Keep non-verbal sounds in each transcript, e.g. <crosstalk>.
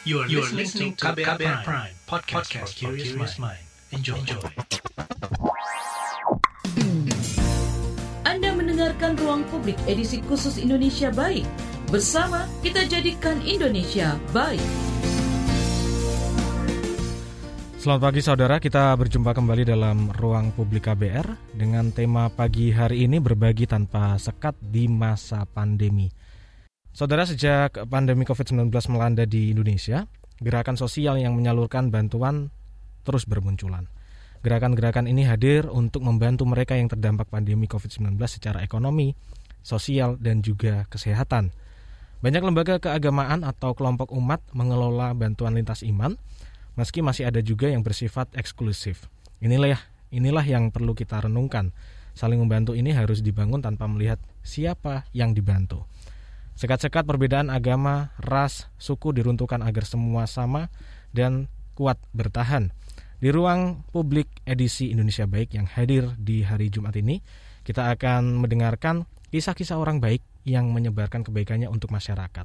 You are, you are listening to KBR, KBR Prime, Prime podcast, podcast for curious mind. Enjoy. Enjoy. Anda mendengarkan Ruang Publik edisi khusus Indonesia Baik. Bersama kita jadikan Indonesia baik. Selamat pagi saudara, kita berjumpa kembali dalam Ruang Publik KBR dengan tema pagi hari ini berbagi tanpa sekat di masa pandemi. Saudara, sejak pandemi COVID-19 melanda di Indonesia, gerakan sosial yang menyalurkan bantuan terus bermunculan. Gerakan-gerakan ini hadir untuk membantu mereka yang terdampak pandemi COVID-19 secara ekonomi, sosial, dan juga kesehatan. Banyak lembaga keagamaan atau kelompok umat mengelola bantuan lintas iman, meski masih ada juga yang bersifat eksklusif. Inilah inilah yang perlu kita renungkan. Saling membantu ini harus dibangun tanpa melihat siapa yang dibantu. Sekat-sekat perbedaan agama, ras, suku diruntuhkan agar semua sama dan kuat bertahan. Di ruang publik edisi Indonesia Baik yang hadir di hari Jumat ini, kita akan mendengarkan kisah-kisah orang baik yang menyebarkan kebaikannya untuk masyarakat.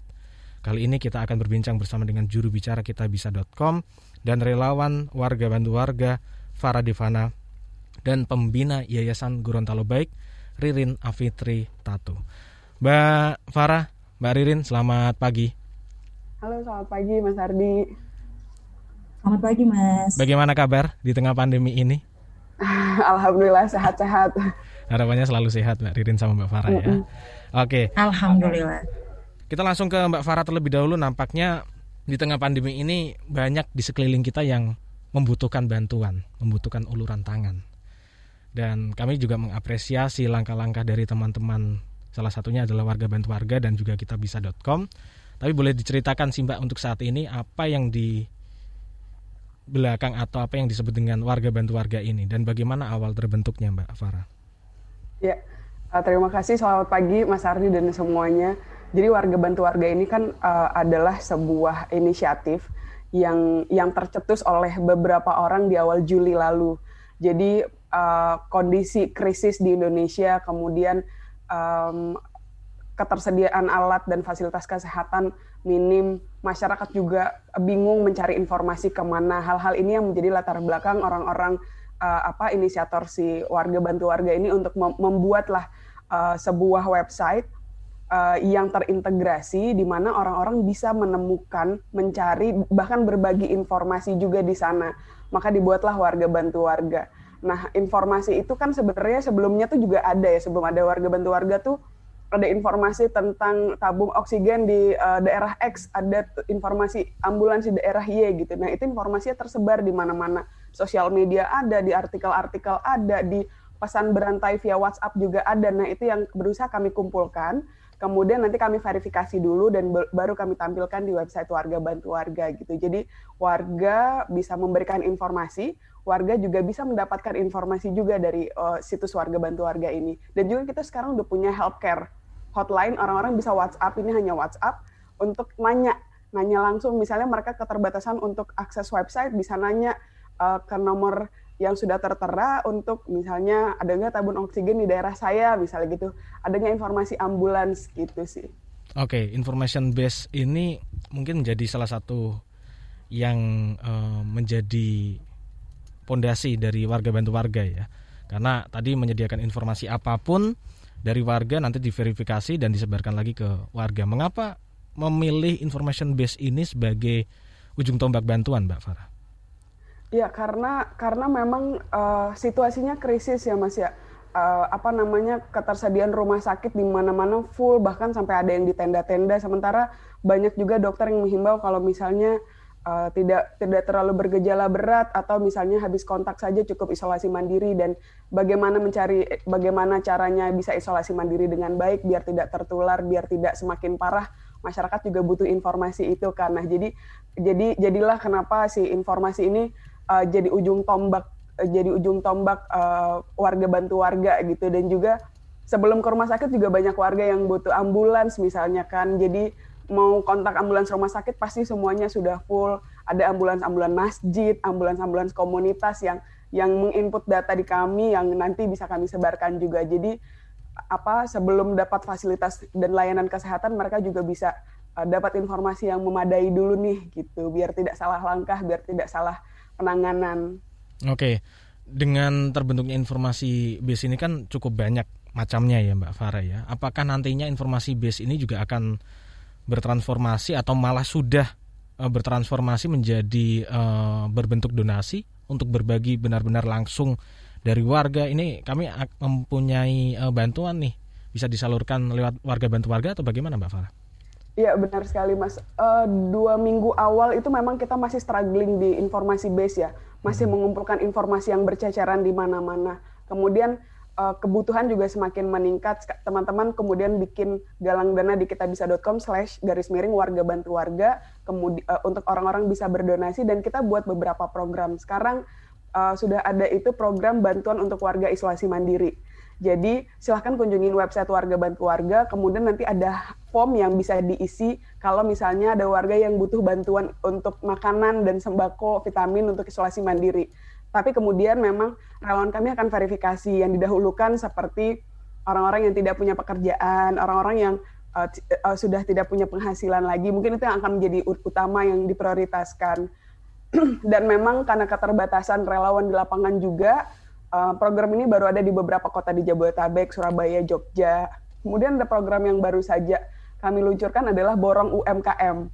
Kali ini kita akan berbincang bersama dengan juru bicara kitabisa.com dan relawan warga bantu warga Farah Divana dan pembina Yayasan Gorontalo Baik Ririn Afitri Tatu. Mbak Farah, Mbak Ririn, selamat pagi. Halo, selamat pagi Mas Ardi. Selamat pagi Mas. Bagaimana kabar di tengah pandemi ini? <laughs> Alhamdulillah sehat-sehat. Harapannya selalu sehat Mbak Ririn sama Mbak Farah ya. Oke. Alhamdulillah. Kita langsung ke Mbak Farah terlebih dahulu. Nampaknya di tengah pandemi ini banyak di sekeliling kita yang membutuhkan bantuan, membutuhkan uluran tangan. Dan kami juga mengapresiasi langkah-langkah dari teman-teman Salah satunya adalah warga bantu warga dan juga kita bisa.com. Tapi boleh diceritakan sih Mbak untuk saat ini apa yang di belakang atau apa yang disebut dengan warga bantu warga ini dan bagaimana awal terbentuknya Mbak Farah? Ya, uh, terima kasih. Selamat pagi Mas Ardi dan semuanya. Jadi warga bantu warga ini kan uh, adalah sebuah inisiatif yang yang tercetus oleh beberapa orang di awal Juli lalu. Jadi uh, kondisi krisis di Indonesia kemudian um, ketersediaan alat dan fasilitas kesehatan minim, masyarakat juga bingung mencari informasi ke mana. Hal-hal ini yang menjadi latar belakang orang-orang uh, apa inisiator si warga bantu warga ini untuk mem membuatlah uh, sebuah website uh, yang terintegrasi di mana orang-orang bisa menemukan, mencari, bahkan berbagi informasi juga di sana. Maka dibuatlah warga bantu warga. Nah, informasi itu kan sebenarnya sebelumnya tuh juga ada ya, sebelum ada warga bantu warga tuh ada informasi tentang tabung oksigen di uh, daerah X, ada informasi ambulans di daerah Y gitu. Nah, itu informasinya tersebar di mana-mana. Sosial media ada, di artikel-artikel ada, di pesan berantai via WhatsApp juga ada. Nah, itu yang berusaha kami kumpulkan. Kemudian nanti kami verifikasi dulu dan baru kami tampilkan di website warga bantu warga gitu. Jadi warga bisa memberikan informasi, warga juga bisa mendapatkan informasi juga dari uh, situs warga bantu warga ini. Dan juga kita sekarang udah punya healthcare hotline, orang-orang bisa WhatsApp, ini hanya WhatsApp, untuk nanya, nanya langsung, misalnya mereka keterbatasan untuk akses website, bisa nanya uh, ke nomor yang sudah tertera untuk misalnya ada nggak tabung oksigen di daerah saya, misalnya gitu, adanya informasi ambulans gitu sih. Oke, okay, information base ini mungkin menjadi salah satu yang uh, menjadi pondasi dari warga bantu warga ya. Karena tadi menyediakan informasi apa pun dari warga nanti diverifikasi dan disebarkan lagi ke warga. Mengapa memilih information base ini sebagai ujung tombak bantuan, Mbak Farah? Ya karena karena memang uh, situasinya krisis ya Mas ya. Uh, apa namanya ketersediaan rumah sakit di mana-mana full bahkan sampai ada yang di tenda-tenda. Sementara banyak juga dokter yang menghimbau kalau misalnya uh, tidak tidak terlalu bergejala berat atau misalnya habis kontak saja cukup isolasi mandiri. Dan bagaimana mencari bagaimana caranya bisa isolasi mandiri dengan baik biar tidak tertular biar tidak semakin parah masyarakat juga butuh informasi itu karena jadi jadi jadilah kenapa si informasi ini uh, jadi ujung tombak uh, jadi ujung tombak uh, warga bantu warga gitu dan juga sebelum ke rumah sakit juga banyak warga yang butuh ambulans misalnya kan jadi mau kontak ambulans rumah sakit pasti semuanya sudah full. Ada ambulans-ambulans masjid, ambulans-ambulans komunitas yang yang menginput data di kami yang nanti bisa kami sebarkan juga. Jadi apa sebelum dapat fasilitas dan layanan kesehatan mereka juga bisa uh, dapat informasi yang memadai dulu nih gitu biar tidak salah langkah biar tidak salah penanganan. Oke. Dengan terbentuknya informasi base ini kan cukup banyak macamnya ya Mbak Farah ya. Apakah nantinya informasi base ini juga akan bertransformasi atau malah sudah uh, bertransformasi menjadi uh, berbentuk donasi untuk berbagi benar-benar langsung dari warga ini kami mempunyai uh, bantuan nih bisa disalurkan lewat warga bantu warga atau bagaimana Mbak Farah? Iya benar sekali Mas. Uh, dua minggu awal itu memang kita masih struggling di informasi base ya, masih hmm. mengumpulkan informasi yang berceceran di mana-mana. Kemudian uh, kebutuhan juga semakin meningkat. Teman-teman kemudian bikin galang dana di kitabisa.com slash garis miring warga bantu warga kemudian uh, untuk orang-orang bisa berdonasi dan kita buat beberapa program. Sekarang uh, sudah ada itu program bantuan untuk warga isolasi mandiri jadi silahkan kunjungin website warga bantu warga, kemudian nanti ada form yang bisa diisi kalau misalnya ada warga yang butuh bantuan untuk makanan dan sembako, vitamin untuk isolasi mandiri. Tapi kemudian memang relawan kami akan verifikasi yang didahulukan seperti orang-orang yang tidak punya pekerjaan, orang-orang yang uh, uh, sudah tidak punya penghasilan lagi, mungkin itu yang akan menjadi utama yang diprioritaskan. <clears throat> dan memang karena keterbatasan relawan di lapangan juga, Eh, program ini baru ada di beberapa kota di Jabodetabek, Surabaya, Jogja. Kemudian ada program yang baru saja kami luncurkan adalah Borong UMKM.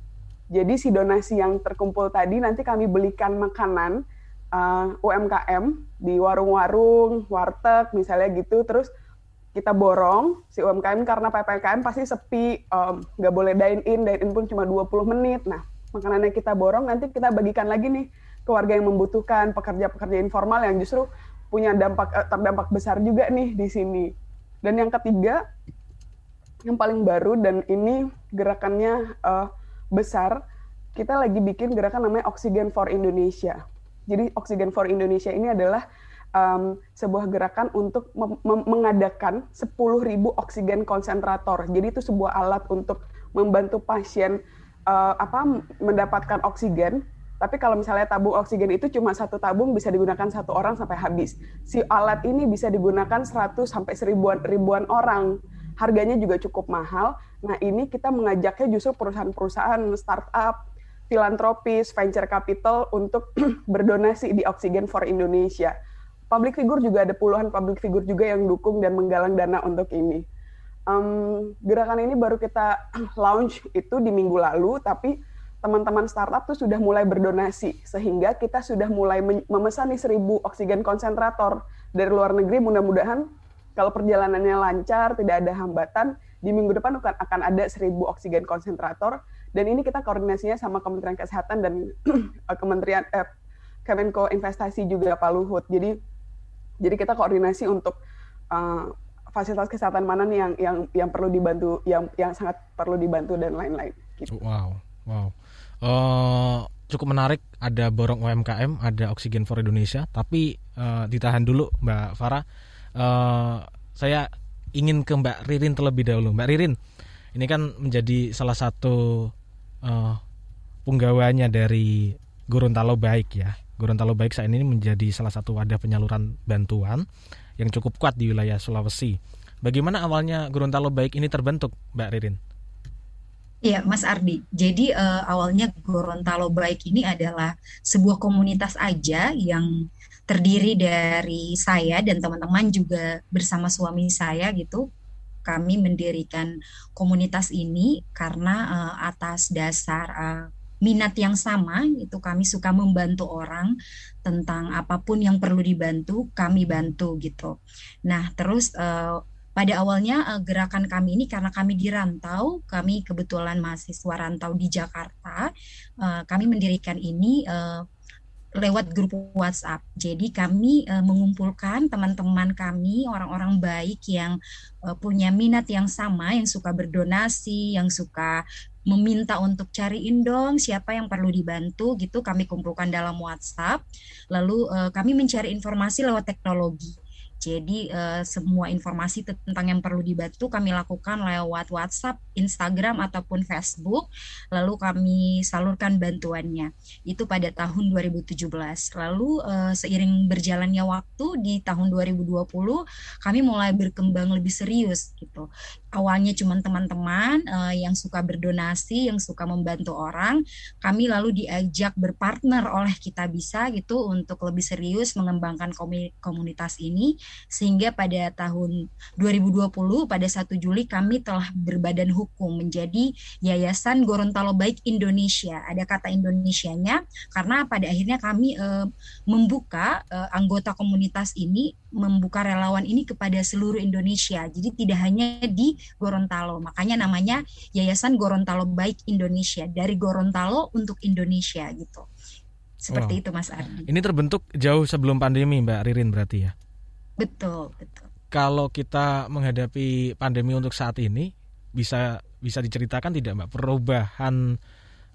Jadi si donasi yang terkumpul tadi nanti kami belikan makanan uh, eh, UMKM di warung-warung, warteg misalnya gitu, terus kita borong si UMKM karena PPKM pasti sepi, nggak um, boleh dine in, dine in pun cuma 20 menit. Nah, makanannya kita borong nanti kita bagikan lagi nih ke warga yang membutuhkan, pekerja-pekerja informal yang justru punya dampak eh, terdampak besar juga nih di sini. Dan yang ketiga, yang paling baru dan ini gerakannya uh, besar, kita lagi bikin gerakan namanya Oxygen for Indonesia. Jadi Oxygen for Indonesia ini adalah um, sebuah gerakan untuk mengadakan 10.000 oksigen konsentrator. Jadi itu sebuah alat untuk membantu pasien uh, apa mendapatkan oksigen tapi kalau misalnya tabung oksigen itu cuma satu tabung bisa digunakan satu orang sampai habis. Si alat ini bisa digunakan 100 sampai seribuan ribuan orang. Harganya juga cukup mahal. Nah ini kita mengajaknya justru perusahaan-perusahaan startup, filantropis, venture capital untuk <clears throat> berdonasi di Oksigen for Indonesia. Public figure juga ada puluhan public figure juga yang dukung dan menggalang dana untuk ini. Um, gerakan ini baru kita <clears throat> launch itu di minggu lalu, tapi teman-teman startup tuh sudah mulai berdonasi sehingga kita sudah mulai memesan nih seribu oksigen konsentrator dari luar negeri mudah-mudahan kalau perjalanannya lancar tidak ada hambatan di minggu depan akan akan ada seribu oksigen konsentrator dan ini kita koordinasinya sama Kementerian Kesehatan dan <clears throat> eh, Kementerian eh, Kemenko Investasi juga Pak Luhut jadi jadi kita koordinasi untuk uh, fasilitas kesehatan mana nih yang yang yang perlu dibantu yang yang sangat perlu dibantu dan lain-lain gitu. Wow. Wow. Uh, cukup menarik ada borong UMKM, ada oksigen for Indonesia, tapi uh, ditahan dulu Mbak Farah. Uh, saya ingin ke Mbak Ririn terlebih dahulu. Mbak Ririn, ini kan menjadi salah satu uh, punggawanya dari Gorontalo Baik ya. Gorontalo Baik saat ini menjadi salah satu wadah penyaluran bantuan yang cukup kuat di wilayah Sulawesi. Bagaimana awalnya Gorontalo Baik ini terbentuk, Mbak Ririn? Iya, Mas Ardi. Jadi uh, awalnya Gorontalo Baik ini adalah sebuah komunitas aja yang terdiri dari saya dan teman-teman juga bersama suami saya gitu. Kami mendirikan komunitas ini karena uh, atas dasar uh, minat yang sama itu kami suka membantu orang tentang apa pun yang perlu dibantu kami bantu gitu. Nah terus uh, pada awalnya uh, gerakan kami ini karena kami di rantau, kami kebetulan mahasiswa rantau di Jakarta, uh, kami mendirikan ini uh, lewat grup WhatsApp. Jadi kami mengumpulkan teman-teman kami, orang-orang baik yang punya minat yang sama, yang suka berdonasi, yang suka meminta untuk cariin dong siapa yang perlu dibantu gitu kami kumpulkan dalam WhatsApp lalu uh, kami mencari informasi lewat teknologi Jadi uh, semua informasi tentang yang perlu dibantu kami lakukan lewat WhatsApp, Instagram ataupun Facebook. Lalu kami salurkan bantuannya. Itu pada tahun 2017. Lalu uh, seiring berjalannya waktu di tahun 2020 kami mulai berkembang lebih serius gitu. Awalnya cuma teman-teman uh, yang suka berdonasi, yang suka membantu orang, kami lalu diajak berpartner oleh kita bisa gitu untuk lebih serius mengembangkan komunitas ini sehingga pada tahun 2020 pada 1 Juli kami telah berbadan hukum menjadi Yayasan Gorontalo Baik Indonesia. Ada kata Indonesianya karena pada akhirnya kami e, membuka e, anggota komunitas ini membuka relawan ini kepada seluruh Indonesia. Jadi tidak hanya di Gorontalo. Makanya namanya Yayasan Gorontalo Baik Indonesia dari Gorontalo untuk Indonesia gitu. Seperti wow. itu Mas Ardi. Ini terbentuk jauh sebelum pandemi Mbak Ririn berarti ya? Betul, betul. Kalau kita menghadapi pandemi untuk saat ini, bisa bisa diceritakan tidak Mbak perubahan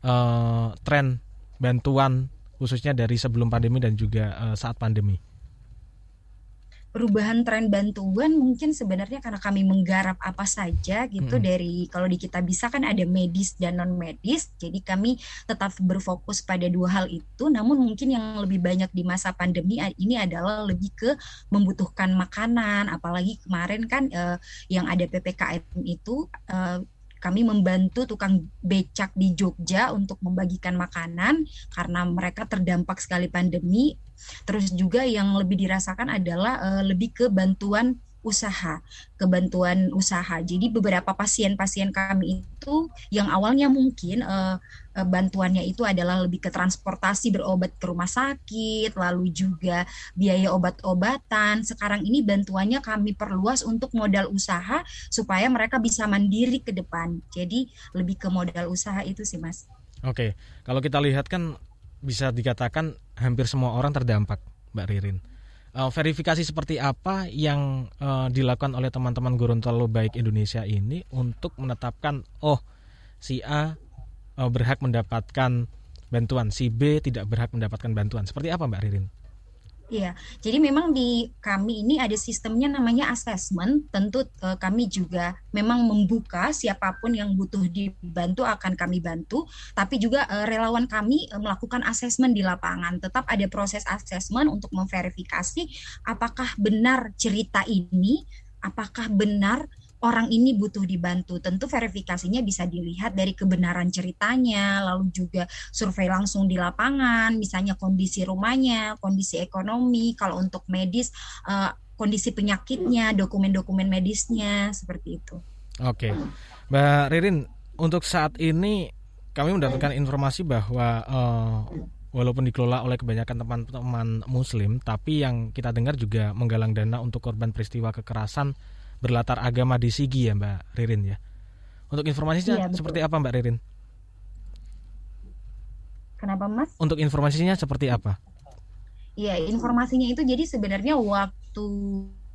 uh, tren bantuan khususnya dari sebelum pandemi dan juga uh, saat pandemi? Perubahan tren bantuan mungkin sebenarnya karena kami menggarap apa saja gitu hmm. dari kalau di kita bisa kan ada medis dan non medis jadi kami tetap berfokus pada dua hal itu namun mungkin yang lebih banyak di masa pandemi ini adalah lebih ke membutuhkan makanan apalagi kemarin kan uh, yang ada ppkm itu uh, kami membantu tukang becak di Jogja untuk membagikan makanan karena mereka terdampak sekali pandemi. Terus juga yang lebih dirasakan adalah uh, lebih ke bantuan usaha, kebantuan usaha. Jadi beberapa pasien-pasien kami itu yang awalnya mungkin uh, bantuannya itu adalah lebih ke transportasi berobat ke rumah sakit, lalu juga biaya obat-obatan. Sekarang ini bantuannya kami perluas untuk modal usaha supaya mereka bisa mandiri ke depan. Jadi lebih ke modal usaha itu sih, Mas. Oke, kalau kita lihat kan bisa dikatakan hampir semua orang terdampak, Mbak Ririn uh, verifikasi seperti apa yang uh, dilakukan oleh teman-teman Gorontalo Baik Indonesia ini untuk menetapkan oh si A uh, berhak mendapatkan bantuan, si B tidak berhak mendapatkan bantuan. Seperti apa Mbak Ririn? Iya, jadi memang di kami ini ada sistemnya namanya assessment. Tentu eh, kami juga memang membuka siapa pun yang butuh dibantu akan kami bantu. Tapi juga eh, relawan kami eh, melakukan assessment di lapangan. Tetap ada proses assessment untuk memverifikasi apakah benar cerita ini, apakah benar orang ini butuh dibantu. Tentu verifikasinya bisa dilihat dari kebenaran ceritanya, lalu juga survei langsung di lapangan, misalnya kondisi rumahnya, kondisi ekonomi, kalau untuk medis uh, kondisi penyakitnya, dokumen-dokumen medisnya seperti itu. Oke. Mbak Ririn, untuk saat ini kami mendapatkan informasi bahwa uh, walaupun dikelola oleh kebanyakan teman-teman muslim, tapi yang kita dengar juga menggalang dana untuk korban peristiwa kekerasan berlatar agama di Sigi ya Mbak Ririn ya. Untuk informasinya iya, seperti apa Mbak Ririn? Kenapa Mas? Untuk informasinya seperti apa? Iya, informasinya itu jadi sebenarnya waktu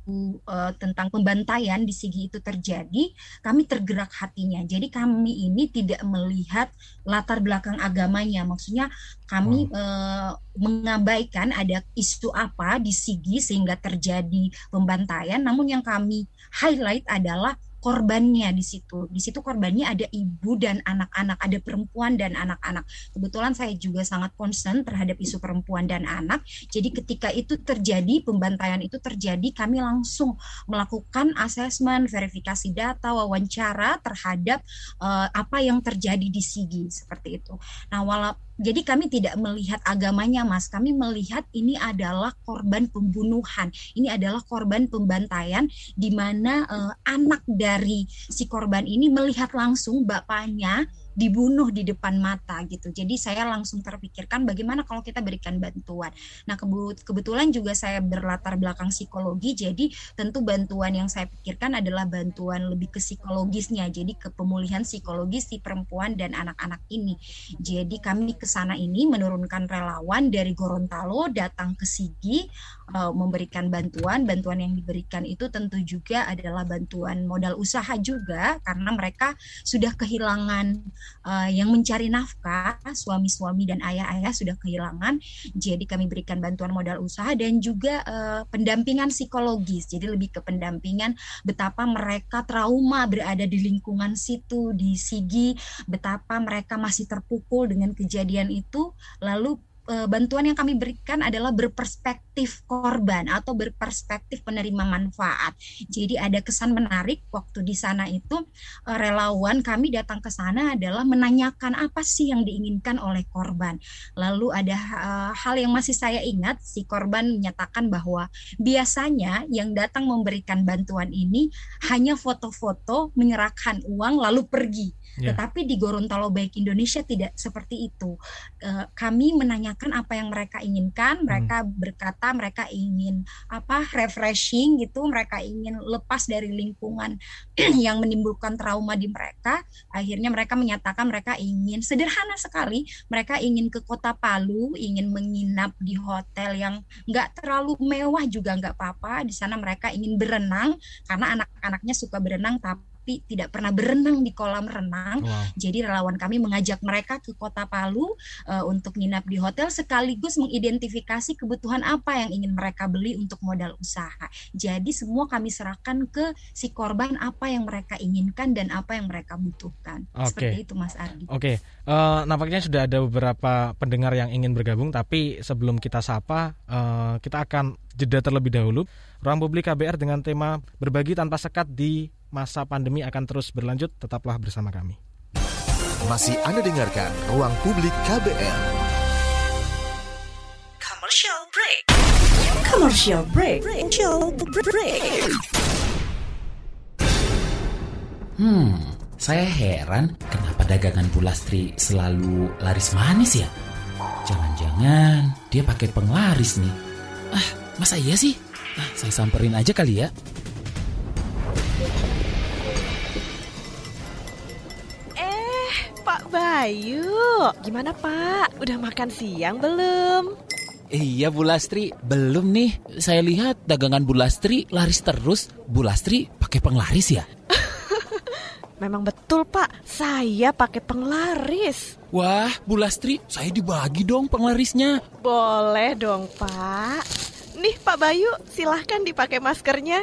uh, tentang pembantaian di Sigi itu terjadi, kami tergerak hatinya. Jadi kami ini tidak melihat latar belakang agamanya. Maksudnya kami hmm. uh, mengabaikan ada isu apa di Sigi sehingga terjadi pembantaian. Namun yang kami highlight adalah korbannya di situ. Di situ korbannya ada ibu dan anak-anak, ada perempuan dan anak-anak. Kebetulan saya juga sangat concern terhadap isu perempuan dan anak. Jadi ketika itu terjadi, pembantaian itu terjadi, kami langsung melakukan asesmen, verifikasi data, wawancara terhadap uh, apa yang terjadi di Sigi seperti itu. Nah, walaupun jadi kami tidak melihat agamanya, Mas. Kami melihat ini adalah korban pembunuhan. Ini adalah korban pembantaian di mana uh, anak dari si korban ini melihat langsung bapaknya dibunuh di depan mata gitu. Jadi saya langsung terpikirkan bagaimana kalau kita berikan bantuan. Nah kebetulan juga saya berlatar belakang psikologi, jadi tentu bantuan yang saya pikirkan adalah bantuan lebih ke psikologisnya, jadi ke pemulihan psikologis si perempuan dan anak-anak ini. Jadi kami ke sana ini menurunkan relawan dari Gorontalo datang ke Sigi uh, memberikan bantuan. Bantuan yang diberikan itu tentu juga adalah bantuan modal usaha juga karena mereka sudah kehilangan uh, yang mencari nafkah, suami-suami dan ayah-ayah sudah kehilangan. Jadi kami berikan bantuan modal usaha dan juga uh, pendampingan psikologis. Jadi lebih ke pendampingan betapa mereka trauma berada di lingkungan situ di Sigi, betapa mereka masih terpukul dengan kejadian itu, lalu Eh, bantuan yang kami berikan adalah berperspektif korban atau berperspektif penerima manfaat. Jadi ada kesan menarik waktu di sana itu eh, relawan kami datang ke sana adalah menanyakan apa sih yang diinginkan oleh korban. Lalu ada uh, hal yang masih saya ingat si korban menyatakan bahwa biasanya yang datang memberikan bantuan ini hanya foto-foto menyerahkan uang lalu pergi Yeah. Tetapi di Gorontalo Baik Indonesia tidak seperti itu. Uh, kami menanyakan apa yang mereka inginkan, mereka hmm. berkata mereka ingin apa refreshing gitu, mereka ingin lepas dari lingkungan <clears throat> yang menimbulkan trauma di mereka. Akhirnya mereka menyatakan mereka ingin sederhana sekali, mereka ingin ke Kota Palu, ingin menginap di hotel yang nggak terlalu mewah juga nggak apa-apa. Di sana mereka ingin berenang karena anak-anaknya suka berenang tapi tapi tidak pernah berenang di kolam renang. Wow. Jadi relawan kami mengajak mereka ke Kota Palu uh, untuk nginap di hotel sekaligus mengidentifikasi kebutuhan apa yang ingin mereka beli untuk modal usaha. Jadi semua kami serahkan ke si korban apa yang mereka inginkan dan apa yang mereka butuhkan. Okay. Seperti itu Mas Ardi. Oke, okay. uh, eh, nampaknya sudah ada beberapa pendengar yang ingin bergabung tapi sebelum kita sapa uh, kita akan jeda terlebih dahulu. Ruang Publik KBR dengan tema berbagi tanpa sekat di masa pandemi akan terus berlanjut, tetaplah bersama kami. Masih Anda dengarkan Ruang Publik KBR. Commercial break. Commercial break. Commercial break. Hmm, saya heran kenapa dagangan Bulastri selalu laris manis ya? Jangan-jangan dia pakai penglaris nih. Ah, masa iya sih? Ah, saya samperin aja kali ya. Bayu, gimana Pak? Udah makan siang belum? Iya Bu Lastri, belum nih. Saya lihat dagangan Bu Lastri laris terus. Bu Lastri pakai penglaris ya? <laughs> Memang betul Pak, saya pakai penglaris. Wah, Bu Lastri, saya dibagi dong penglarisnya. Boleh dong Pak. Nih Pak Bayu, silahkan dipakai maskernya.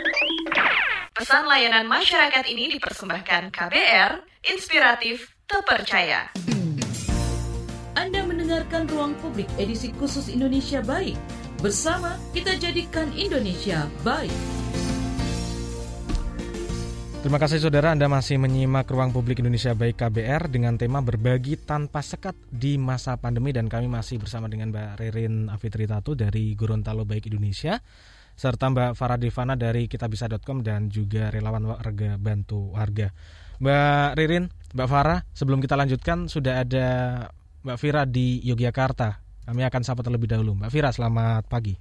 Pesan layanan masyarakat ini dipersembahkan KBR, inspiratif, terpercaya. Anda mendengarkan Ruang Publik edisi khusus Indonesia Baik. Bersama kita jadikan Indonesia baik. Terima kasih saudara Anda masih menyimak Ruang Publik Indonesia Baik KBR dengan tema berbagi tanpa sekat di masa pandemi dan kami masih bersama dengan Mbak Ririn Afitritatu dari Gorontalo Baik Indonesia serta Mbak Farah Devana dari kitabisa.com dan juga relawan warga bantu warga. Mbak Ririn, Mbak Farah, sebelum kita lanjutkan sudah ada Mbak Fira di Yogyakarta. Kami akan sapa terlebih dahulu. Mbak Fira, selamat pagi.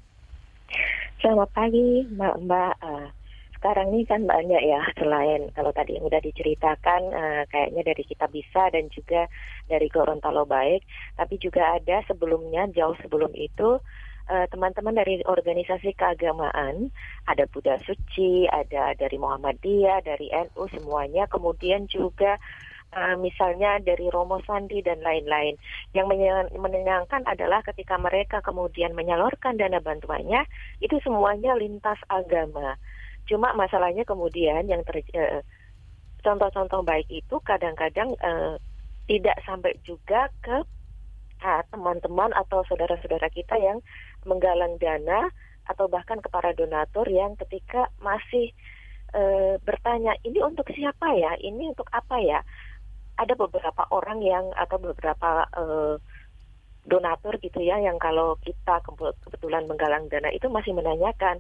Selamat pagi, Mbak Mbak. Uh, sekarang ini kan banyak ya selain kalau tadi yang udah diceritakan uh, kayaknya dari kita bisa dan juga dari Gorontalo baik, tapi juga ada sebelumnya jauh sebelum itu Eh, teman-teman uh, dari organisasi keagamaan, ada Buddha Suci, ada dari Muhammadiyah, dari NU semuanya, kemudian juga uh, misalnya dari Romo Sandi dan lain-lain. Yang menyenangkan adalah ketika mereka kemudian menyalurkan dana bantuannya, itu semuanya lintas agama. Cuma masalahnya kemudian yang uh, contoh-contoh baik itu kadang-kadang uh, tidak sampai juga ke teman-teman atau saudara-saudara kita yang menggalang dana atau bahkan kepada donatur yang ketika masih e, bertanya ini untuk siapa ya, ini untuk apa ya? Ada beberapa orang yang atau beberapa e, donatur gitu ya yang kalau kita kebetulan menggalang dana itu masih menanyakan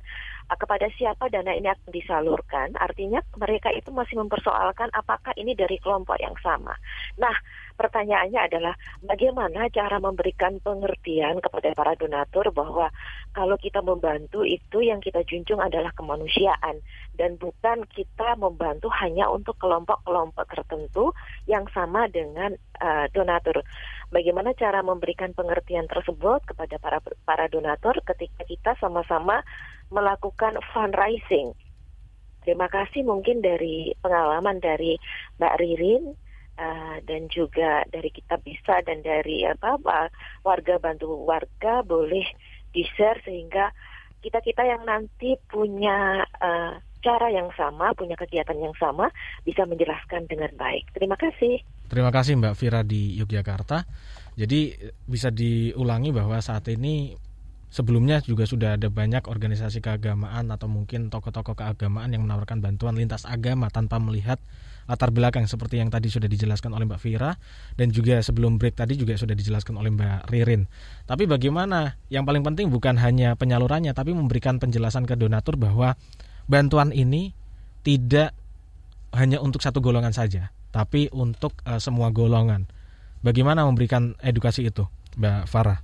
uh, kepada siapa dana ini akan disalurkan artinya mereka itu masih mempersoalkan apakah ini dari kelompok yang sama. Nah, pertanyaannya adalah bagaimana cara memberikan pengertian kepada para donatur bahwa kalau kita membantu itu yang kita junjung adalah kemanusiaan dan bukan kita membantu hanya untuk kelompok-kelompok tertentu yang sama dengan uh, donatur bagaimana cara memberikan pengertian tersebut kepada para para donatur ketika kita sama-sama melakukan fundraising. Terima kasih mungkin dari pengalaman dari Mbak Ririn uh, dan juga dari kita bisa dan dari apa, apa warga bantu warga boleh di share sehingga kita kita yang nanti punya uh, cara yang sama, punya kegiatan yang sama, bisa menjelaskan dengan baik. Terima kasih. Terima kasih Mbak Vira di Yogyakarta. Jadi bisa diulangi bahwa saat ini sebelumnya juga sudah ada banyak organisasi keagamaan atau mungkin tokoh-tokoh keagamaan yang menawarkan bantuan lintas agama tanpa melihat latar belakang seperti yang tadi sudah dijelaskan oleh Mbak Vira dan juga sebelum break tadi juga sudah dijelaskan oleh Mbak Ririn. Tapi bagaimana? Yang paling penting bukan hanya penyalurannya tapi memberikan penjelasan ke donatur bahwa bantuan ini tidak hanya untuk satu golongan saja, tapi untuk uh, semua golongan. Bagaimana memberikan edukasi itu, Mbak Farah?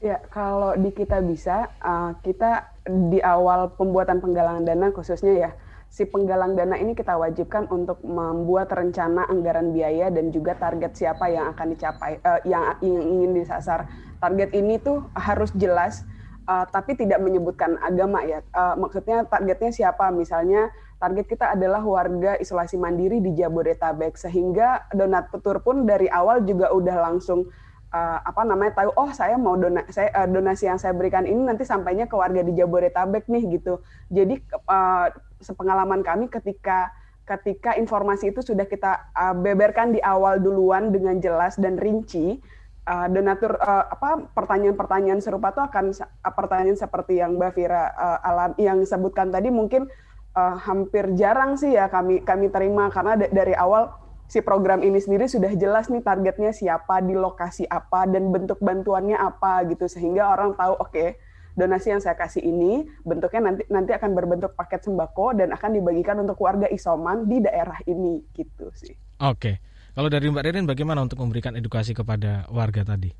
Ya, kalau di kita bisa, uh, kita di awal pembuatan penggalangan dana khususnya ya, si penggalang dana ini kita wajibkan untuk membuat rencana anggaran biaya dan juga target siapa yang akan dicapai, uh, yang, ingin disasar. Target ini tuh harus jelas uh, tapi tidak menyebutkan agama ya. Uh, maksudnya targetnya siapa? Misalnya target kita adalah warga isolasi mandiri di Jabodetabek sehingga donatur pun dari awal juga udah langsung uh, apa namanya tahu oh saya mau dona saya uh, donasi yang saya berikan ini nanti sampainya ke warga di Jabodetabek nih gitu. Jadi uh, sepengalaman kami ketika ketika informasi itu sudah kita uh, beberkan di awal duluan dengan jelas dan rinci uh, donatur uh, apa pertanyaan-pertanyaan serupa itu akan uh, pertanyaan seperti yang Mbak Vira uh, alam yang sebutkan tadi mungkin uh, hampir jarang sih ya kami kami terima karena dari awal si program ini sendiri sudah jelas nih targetnya siapa di lokasi apa dan bentuk bantuannya apa gitu sehingga orang tahu oke okay, donasi yang saya kasih ini bentuknya nanti nanti akan berbentuk paket sembako dan akan dibagikan untuk warga isoman di daerah ini gitu sih. Oke. Okay. Kalau dari Mbak Ririn bagaimana untuk memberikan edukasi kepada warga tadi?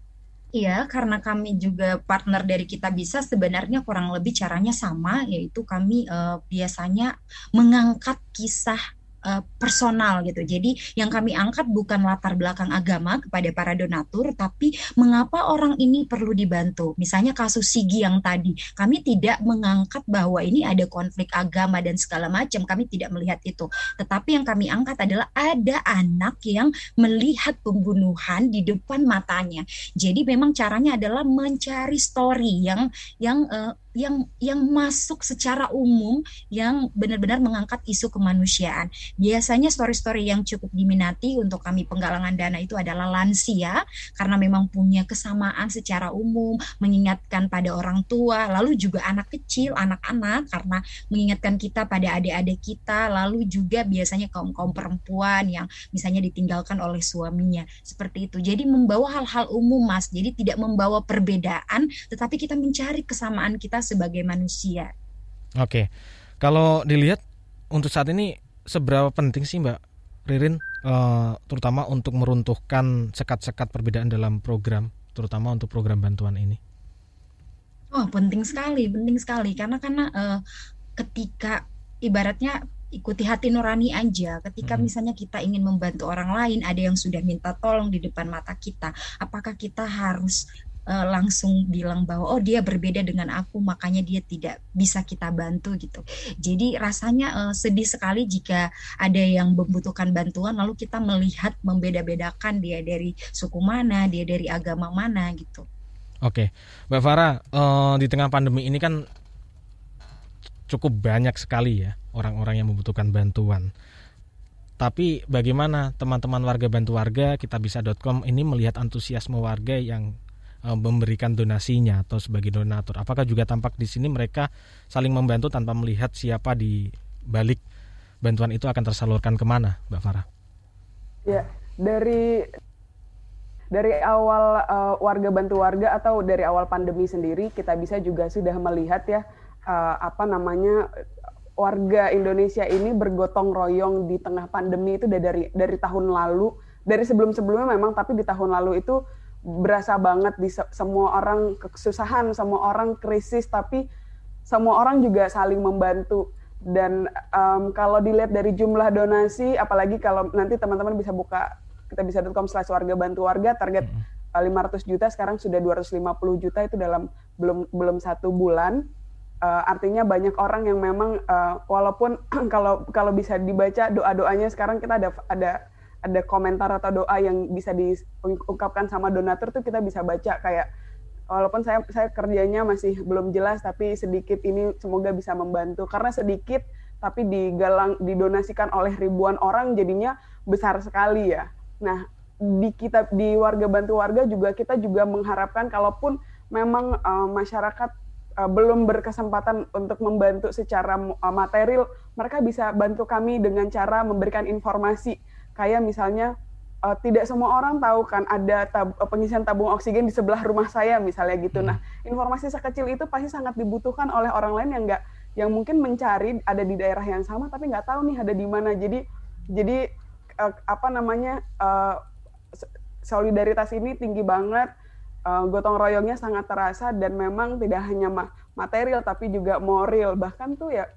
Iya, karena kami juga partner dari kita bisa sebenarnya kurang lebih caranya sama, yaitu kami uh, biasanya mengangkat kisah uh, personal gitu. Jadi yang kami angkat bukan latar belakang agama kepada para donatur, tapi mengapa orang ini perlu dibantu. Misalnya kasus Sigi yang tadi, kami tidak mengangkat bahwa ini ada konflik agama dan segala macam. Kami tidak melihat itu. Tetapi yang kami angkat adalah ada anak yang melihat pembunuhan di depan matanya. Jadi memang caranya adalah mencari story yang yang uh, yang yang masuk secara umum yang benar-benar mengangkat isu kemanusiaan. Biasanya story-story yang cukup diminati untuk kami penggalangan dana itu adalah lansia karena memang punya kesamaan secara umum, mengingatkan pada orang tua, lalu juga anak kecil, anak-anak karena mengingatkan kita pada adik-adik kita, lalu juga biasanya kaum-kaum perempuan yang misalnya ditinggalkan oleh suaminya. Seperti itu. Jadi membawa hal-hal umum, Mas. Jadi tidak membawa perbedaan, tetapi kita mencari kesamaan kita sebagai manusia. Oke, kalau dilihat untuk saat ini seberapa penting sih Mbak Ririn, uh, terutama untuk meruntuhkan sekat-sekat perbedaan dalam program, terutama untuk program bantuan ini? Oh, penting sekali, penting sekali karena karena uh, ketika ibaratnya ikuti hati nurani aja. Ketika hmm. misalnya kita ingin membantu orang lain, ada yang sudah minta tolong di depan mata kita, apakah kita harus uh, langsung bilang bahwa oh dia berbeda dengan aku makanya dia tidak bisa kita bantu gitu. Jadi rasanya uh, sedih sekali jika ada yang membutuhkan bantuan lalu kita melihat membeda-bedakan dia dari suku mana, dia dari agama mana gitu. Oke, Mbak Farah, uh, di tengah pandemi ini kan cukup banyak sekali ya orang-orang yang membutuhkan bantuan. Tapi bagaimana teman-teman warga bantu warga kita bisa.com ini melihat antusiasme warga yang Eh, memberikan donasinya atau sebagai donatur. Apakah juga tampak di sini mereka saling membantu tanpa melihat siapa di balik bantuan itu akan tersalurkan ke mana, Mbak Farah? Ya, dari dari awal uh, warga bantu warga atau dari awal pandemi sendiri kita bisa juga sudah melihat ya uh, apa namanya warga Indonesia ini bergotong royong di tengah pandemi itu dari dari tahun lalu dari sebelum-sebelumnya memang tapi di tahun lalu itu berasa banget di se semua orang kesusahan semua orang krisis tapi semua orang juga saling membantu dan um, kalau dilihat dari jumlah donasi apalagi kalau nanti teman-teman bisa buka kita bisa.com slash warga bantu warga target hmm. 500 juta sekarang sudah 250 juta itu dalam belum belum satu bulan uh, artinya banyak orang yang memang uh, walaupun <clears throat> kalau kalau bisa dibaca doa doanya sekarang kita ada ada ada komentar atau doa yang bisa diungkapkan sama donatur tuh kita bisa baca kayak walaupun saya saya kerjanya masih belum jelas tapi sedikit ini semoga bisa membantu karena sedikit tapi digalang didonasikan oleh ribuan orang jadinya besar sekali ya Nah, di kita di warga bantu warga juga kita juga mengharapkan kalaupun memang uh, masyarakat uh, belum berkesempatan untuk membantu secara uh, material, mereka bisa bantu kami dengan cara memberikan informasi. Kayak misalnya uh, tidak semua orang tahu kan ada tab pengisian tabung oksigen di sebelah rumah saya misalnya gitu. Nah, informasi sekecil itu pasti sangat dibutuhkan oleh orang lain yang enggak yang mungkin mencari ada di daerah yang sama tapi nggak tahu nih ada di mana. Jadi jadi uh, apa namanya uh, solidaritas ini tinggi banget, uh, gotong royongnya sangat terasa dan memang tidak hanya ma material tapi juga moral. Bahkan tuh ya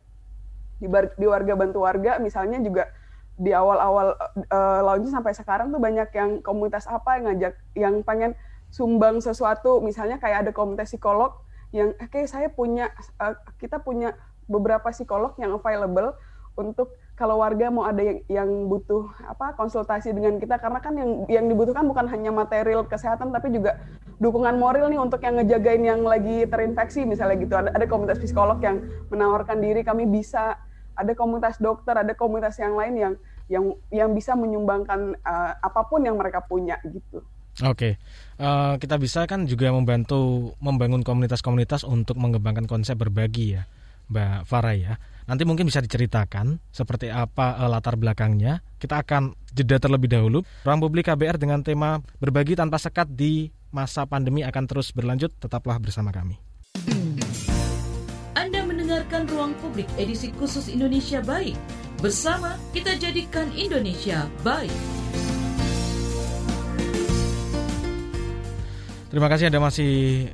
di, di warga bantu warga misalnya juga di awal-awal uh, launching sampai sekarang tuh banyak yang komunitas apa yang ngajak yang pengen sumbang sesuatu. Misalnya kayak ada komunitas psikolog yang oke okay, saya punya uh, kita punya beberapa psikolog yang available untuk kalau warga mau ada yang, yang butuh apa konsultasi dengan kita. Karena kan yang yang dibutuhkan bukan hanya material kesehatan tapi juga dukungan moral nih untuk yang ngejagain yang lagi terinfeksi. Misalnya gitu ada ada komunitas psikolog yang menawarkan diri kami bisa ada komunitas dokter ada komunitas yang lain yang yang yang bisa menyumbangkan uh, apa pun yang mereka punya gitu. Oke, uh, kita bisa kan juga membantu membangun komunitas-komunitas untuk mengembangkan konsep berbagi ya, Mbak Farah ya. Nanti mungkin bisa diceritakan seperti apa uh, latar belakangnya. Kita akan jeda terlebih dahulu. Ruang Publik KBR dengan tema berbagi tanpa sekat di masa pandemi akan terus berlanjut. Tetaplah bersama kami. Mendengarkan Ruang Publik edisi khusus Indonesia Baik. Bersama kita jadikan Indonesia baik. Terima kasih Anda masih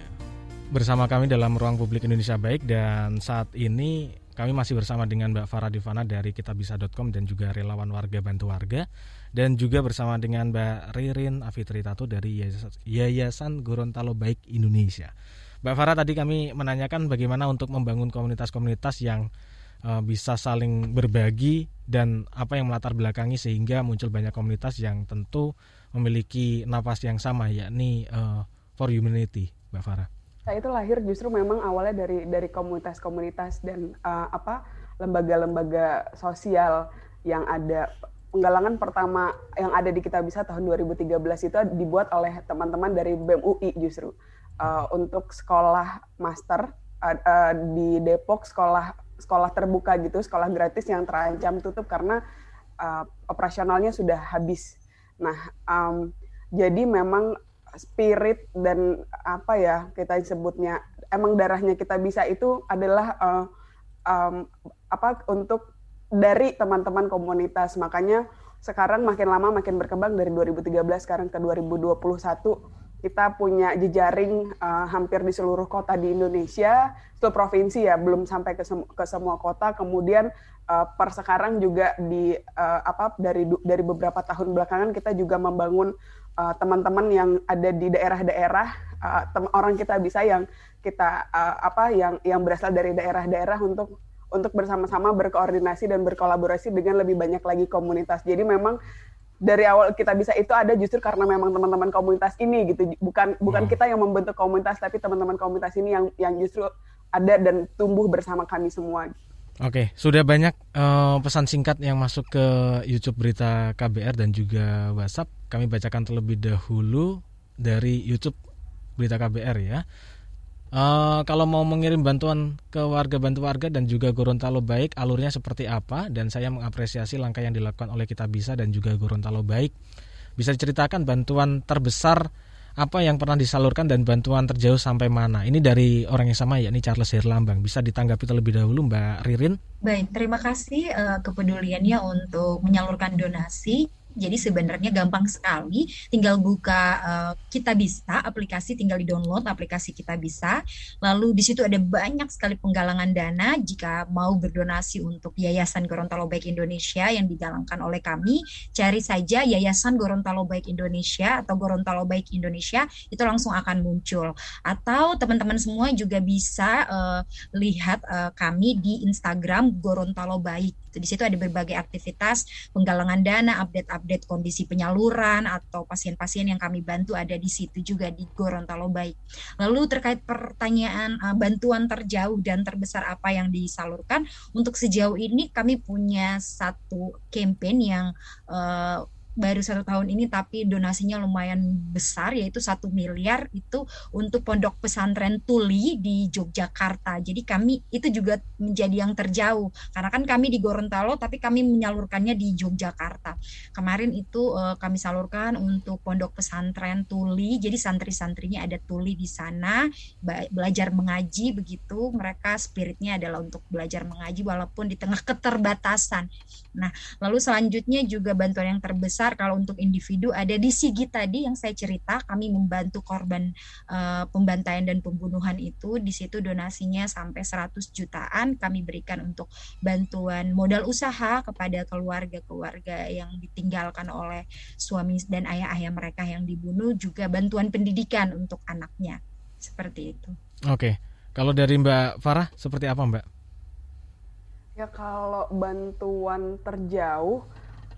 bersama kami dalam Ruang Publik Indonesia Baik dan saat ini kami masih bersama dengan Mbak Farah Divana dari kitabisa.com dan juga relawan warga bantu warga dan juga bersama dengan Mbak Ririn Afitri Tato dari Yayasan Gorontalo Baik Indonesia. Mbak Farah tadi kami menanyakan bagaimana untuk membangun komunitas-komunitas yang uh, bisa saling berbagi dan apa yang melatar belakangi sehingga muncul banyak komunitas yang tentu memiliki nafas yang sama yakni uh, for humanity, Mbak Farah. Nah, itu lahir justru memang awalnya dari dari komunitas-komunitas dan uh, apa lembaga-lembaga sosial yang ada penggalangan pertama yang ada di Kita Bisa tahun 2013 itu dibuat oleh teman-teman dari BEM UI justru uh, untuk sekolah master uh, uh, di Depok sekolah sekolah terbuka gitu sekolah gratis yang terancam tutup karena uh, operasionalnya sudah habis. Nah, um, jadi memang spirit dan apa ya kita sebutnya emang darahnya kita bisa itu adalah uh, um, apa untuk dari teman-teman komunitas makanya sekarang makin lama makin berkembang dari 2013 sekarang ke 2021 kita punya jejaring uh, hampir di seluruh kota di Indonesia, seluruh provinsi ya, belum sampai ke, sem ke semua kota. Kemudian uh, per sekarang juga di uh, apa dari dari beberapa tahun belakangan kita juga membangun uh, teman-teman yang ada di daerah-daerah uh, orang kita bisa yang kita uh, apa yang yang berasal dari daerah-daerah untuk untuk bersama-sama berkoordinasi dan berkolaborasi dengan lebih banyak lagi komunitas. Jadi memang dari awal kita bisa itu ada justru karena memang teman-teman komunitas ini gitu. Bukan bukan hmm. kita yang membentuk komunitas tapi teman-teman komunitas ini yang yang justru ada dan tumbuh bersama kami semua. Oke, sudah banyak uh, pesan singkat yang masuk ke YouTube Berita KBR dan juga WhatsApp. Kami bacakan terlebih dahulu dari YouTube Berita KBR ya. Uh, kalau mau mengirim bantuan ke warga bantu warga dan juga Gorontalo Baik, alurnya seperti apa? Dan saya mengapresiasi langkah yang dilakukan oleh Kita Bisa dan juga Gorontalo Baik Bisa diceritakan bantuan terbesar apa yang pernah disalurkan dan bantuan terjauh sampai mana? Ini dari orang yang sama yakni Charles Herlambang. Bisa ditanggapi terlebih dahulu Mbak Ririn? Baik, terima kasih uh, kepeduliannya untuk menyalurkan donasi jadi sebenarnya gampang sekali, tinggal buka uh, kita bisa aplikasi, tinggal di download aplikasi kita bisa. Lalu di situ ada banyak sekali penggalangan dana jika mau berdonasi untuk Yayasan Gorontalo Baik Indonesia yang digalangkan oleh kami, cari saja Yayasan Gorontalo Baik Indonesia atau Gorontalo Baik Indonesia itu langsung akan muncul. Atau teman-teman semua juga bisa uh, lihat uh, kami di Instagram Gorontalo Baik. Di situ ada berbagai aktivitas penggalangan dana, update update kondisi penyaluran atau pasien-pasien yang kami bantu ada di situ juga di Gorontalo Baik. Lalu terkait pertanyaan uh, bantuan terjauh dan terbesar apa yang disalurkan untuk sejauh ini kami punya satu campaign yang uh, baru satu tahun ini tapi donasinya lumayan besar yaitu satu miliar itu untuk pondok pesantren Tuli di Yogyakarta. Jadi kami itu juga menjadi yang terjauh karena kan kami di Gorontalo tapi kami menyalurkannya di Yogyakarta. Kemarin itu uh, kami salurkan untuk pondok pesantren Tuli. Jadi santri-santrinya ada Tuli di sana belajar mengaji begitu. Mereka spiritnya adalah untuk belajar mengaji walaupun di tengah keterbatasan. Nah, lalu selanjutnya juga bantuan yang terbesar besar kalau untuk individu ada di Sigi tadi yang saya cerita kami membantu korban uh, pembantaian dan pembunuhan itu di situ donasinya sampai 100 jutaan kami berikan untuk bantuan modal usaha kepada keluarga-keluarga yang ditinggalkan oleh suami dan ayah-ayah mereka yang dibunuh juga bantuan pendidikan untuk anaknya seperti itu. Oke. Kalau dari Mbak Farah seperti apa Mbak? Ya kalau bantuan terjauh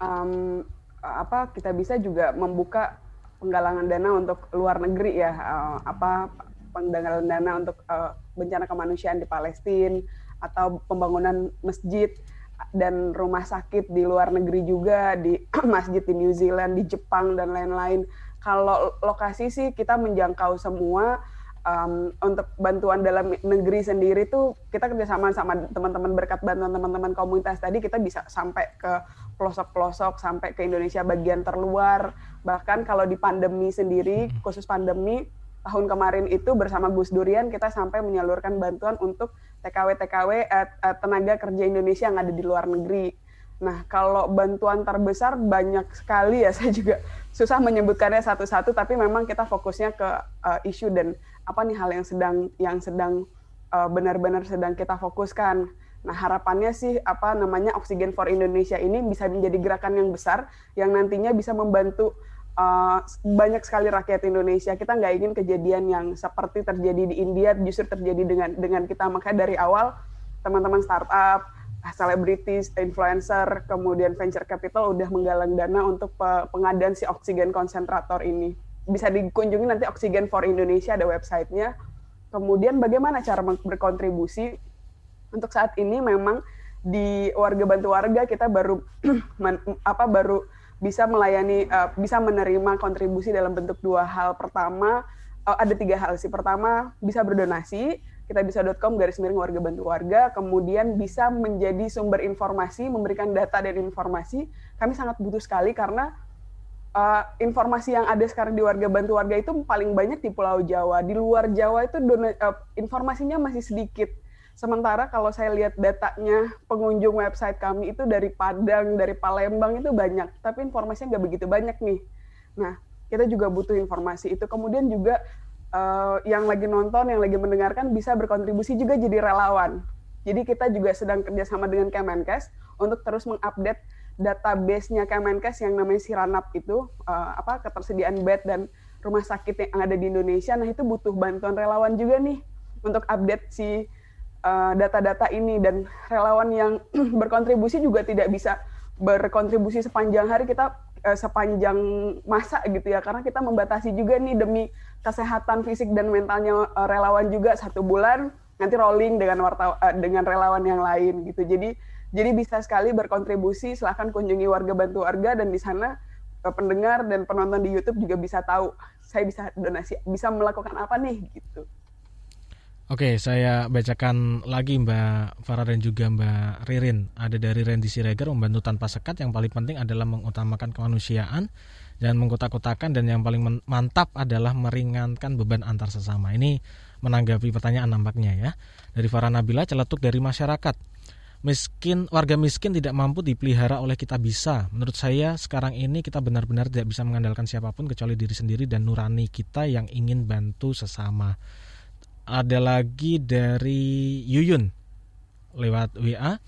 um, apa kita bisa juga membuka penggalangan dana untuk luar negeri ya uh, apa penggalangan dana untuk uh, bencana kemanusiaan di Palestina atau pembangunan masjid dan rumah sakit di luar negeri juga di <clears throat> masjid di New Zealand, di Jepang dan lain-lain. Kalau lokasi sih kita menjangkau semua um, untuk bantuan dalam negeri sendiri tuh kita kerjasama sama teman-teman berkat bantuan teman-teman komunitas tadi kita bisa sampai ke pelosok-pelosok sampai ke Indonesia bagian terluar bahkan kalau di pandemi sendiri hmm. khusus pandemi tahun kemarin itu bersama Gus Durian kita sampai menyalurkan bantuan untuk TKW-TKW eh, eh, tenaga kerja Indonesia yang ada di luar negeri. Nah, kalau bantuan terbesar banyak sekali ya, <laughs> saya juga susah menyebutkannya satu-satu, tapi memang kita fokusnya ke uh, isu dan apa nih hal yang sedang yang sedang uh, benar-benar sedang kita fokuskan. Nah, harapannya sih apa namanya Oksigen for Indonesia ini bisa menjadi gerakan yang besar yang nantinya bisa membantu uh, banyak sekali rakyat Indonesia. Kita nggak ingin kejadian yang seperti terjadi di India justru terjadi dengan dengan kita makanya dari awal teman-teman startup, selebritis, influencer, kemudian venture capital udah menggalang dana untuk pengadaan si oksigen konsentrator ini bisa dikunjungi nanti Oksigen for Indonesia ada websitenya. Kemudian bagaimana cara berkontribusi? Untuk saat ini memang di warga bantu warga kita baru <clears throat> apa baru bisa melayani uh, bisa menerima kontribusi dalam bentuk dua hal. Pertama uh, ada tiga hal sih. Pertama bisa berdonasi kita bisa.com garis miring warga bantu warga, kemudian bisa menjadi sumber informasi, memberikan data dan informasi. Kami sangat butuh sekali karena uh, informasi yang ada sekarang di warga bantu warga itu paling banyak di Pulau Jawa. Di luar Jawa itu dona, uh, informasinya masih sedikit. Sementara kalau saya lihat datanya pengunjung website kami itu dari Padang, dari Palembang itu banyak, tapi informasinya nggak begitu banyak nih. Nah, kita juga butuh informasi itu. Kemudian juga uh, yang lagi nonton, yang lagi mendengarkan bisa berkontribusi juga jadi relawan. Jadi kita juga sedang kerjasama dengan Kemenkes untuk terus mengupdate database-nya Kemenkes yang namanya Siranap itu uh, apa ketersediaan bed dan rumah sakit yang ada di Indonesia. Nah, itu butuh bantuan relawan juga nih untuk update si uh, data-data uh, ini dan relawan yang <clears throat> berkontribusi juga tidak bisa berkontribusi sepanjang hari kita sepanjang masa gitu ya karena kita membatasi juga nih demi kesehatan fisik dan mentalnya uh, relawan juga satu bulan nanti rolling dengan wartawan uh, dengan relawan yang lain gitu. Jadi jadi bisa sekali berkontribusi, silahkan kunjungi warga bantu warga dan di sana eh, pendengar dan penonton di YouTube juga bisa tahu saya bisa donasi, bisa melakukan apa nih gitu. Oke, saya bacakan lagi Mbak Farah dan juga Mbak Ririn. Ada dari Randy Siregar membantu tanpa sekat. Yang paling penting adalah mengutamakan kemanusiaan. Dan mengkotak-kotakan dan yang paling mantap adalah meringankan beban antar sesama. Ini menanggapi pertanyaan nampaknya ya. Dari Farah Nabila celetuk dari masyarakat. Miskin warga miskin tidak mampu dipelihara oleh kita bisa. Menurut saya sekarang ini kita benar-benar tidak bisa mengandalkan siapa pun kecuali diri sendiri dan nurani kita yang ingin bantu sesama. Ada lagi dari Yuyun lewat WA.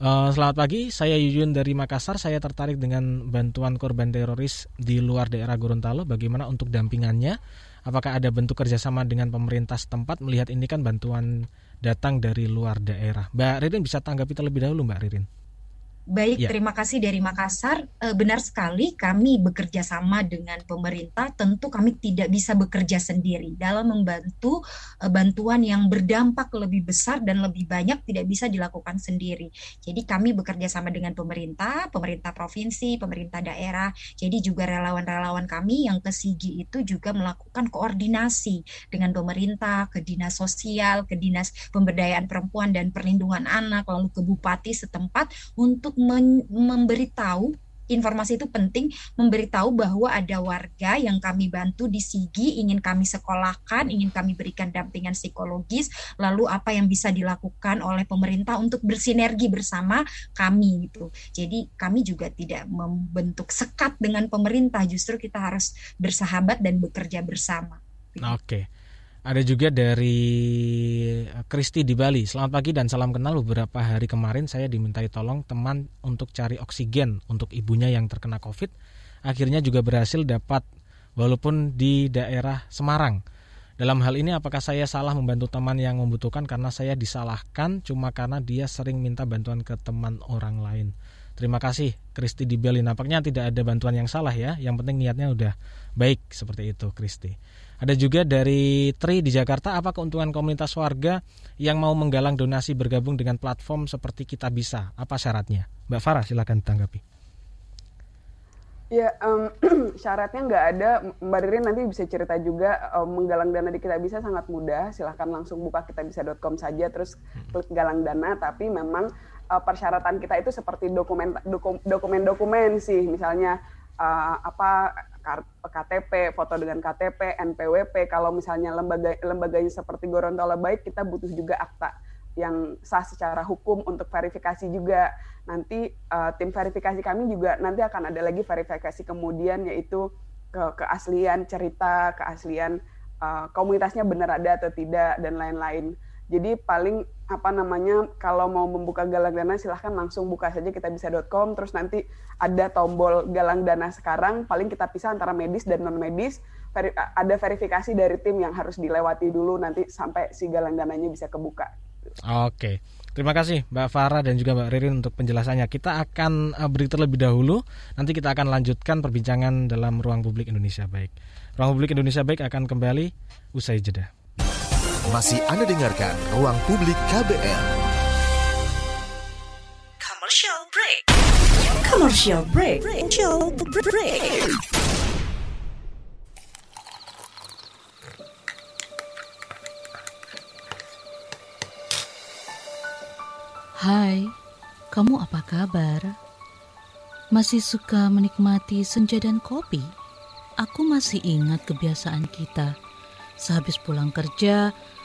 Uh, selamat pagi, saya Yuyun dari Makassar. Saya tertarik dengan bantuan korban teroris di luar daerah Gorontalo. Bagaimana untuk dampingannya? Apakah ada bentuk kerjasama dengan pemerintah setempat? Melihat ini kan bantuan datang dari luar daerah. Mbak Ririn bisa tanggapi terlebih dahulu, Mbak Ririn. Baik, ya. terima kasih dari Makassar. E, benar sekali, kami bekerja sama dengan pemerintah. Tentu kami tidak bisa bekerja sendiri dalam membantu e, bantuan yang berdampak lebih besar dan lebih banyak tidak bisa dilakukan sendiri. Jadi kami bekerja sama dengan pemerintah, pemerintah provinsi, pemerintah daerah. Jadi juga relawan-relawan kami yang ke Sigi itu juga melakukan koordinasi dengan pemerintah, ke dinas sosial, ke dinas pemberdayaan perempuan dan perlindungan anak, lalu ke bupati setempat untuk memberitahu informasi itu penting memberitahu bahwa ada warga yang kami bantu di Sigi ingin kami sekolahkan, ingin kami berikan dampingan psikologis, lalu apa yang bisa dilakukan oleh pemerintah untuk bersinergi bersama kami gitu. Jadi kami juga tidak membentuk sekat dengan pemerintah, justru kita harus bersahabat dan bekerja bersama. Oke. Okay. Ada juga dari eh, Kristi di Bali. Selamat pagi dan salam kenal. Beberapa hari kemarin saya dimintai tolong teman untuk cari oksigen untuk ibunya yang terkena COVID. Akhirnya juga berhasil dapat walaupun di daerah Semarang. Dalam hal ini apakah saya salah membantu teman yang membutuhkan karena saya disalahkan cuma karena dia sering minta bantuan ke teman orang lain. Terima kasih Kristi di Bali. Nampaknya tidak ada bantuan yang salah ya. Yang penting niatnya udah baik seperti itu Kristi. Ada juga dari Tri di Jakarta, apa keuntungan komunitas warga yang mau menggalang donasi bergabung dengan platform seperti Kita Bisa? Apa syaratnya? Mbak Farah silakan tanggapi. Ya, um, <clears throat> syaratnya nggak ada. Mbak Ririn nanti bisa cerita juga um, menggalang dana di Kita Bisa sangat mudah. Silahkan langsung buka kitabisa.com saja, terus klik galang dana. Tapi memang uh, persyaratan kita itu seperti dokumen dokumen-dokumen sih, misalnya uh, apa KTP, foto dengan KTP, NPWP. Kalau misalnya lembaga lembaganya seperti Gorontalo baik, kita butuh juga akta yang sah secara hukum untuk verifikasi juga. Nanti uh, tim verifikasi kami juga nanti akan ada lagi verifikasi kemudian yaitu ke keaslian cerita, keaslian uh, komunitasnya benar ada atau tidak dan lain-lain. Jadi paling apa namanya kalau mau membuka galang dana silahkan langsung buka saja kita bisa.com terus nanti ada tombol galang dana sekarang paling kita pisah antara medis dan non medis veri, ada verifikasi dari tim yang harus dilewati dulu nanti sampai si galang dananya bisa kebuka. Oke. Terima kasih Mbak Farah dan juga Mbak Ririn untuk penjelasannya. Kita akan eh, beri terlebih dahulu, nanti kita akan lanjutkan perbincangan dalam Ruang Publik Indonesia Baik. Ruang Publik Indonesia Baik akan kembali usai jeda. Masih Anda dengarkan Ruang Publik KBR. Commercial break. Commercial break. Commercial break. Hai, kamu apa kabar? Masih suka menikmati senja dan kopi? Aku masih ingat kebiasaan kita. Sehabis pulang kerja,